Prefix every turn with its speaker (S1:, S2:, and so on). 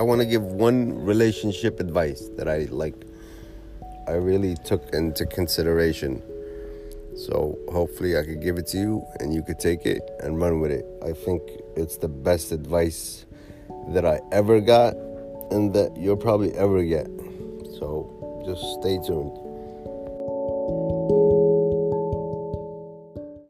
S1: I want to give one relationship advice that I like I really took into consideration. So hopefully I could give it to you and you could take it and run with it. I think it's the best advice that I ever got and that you'll probably ever get. So just stay tuned.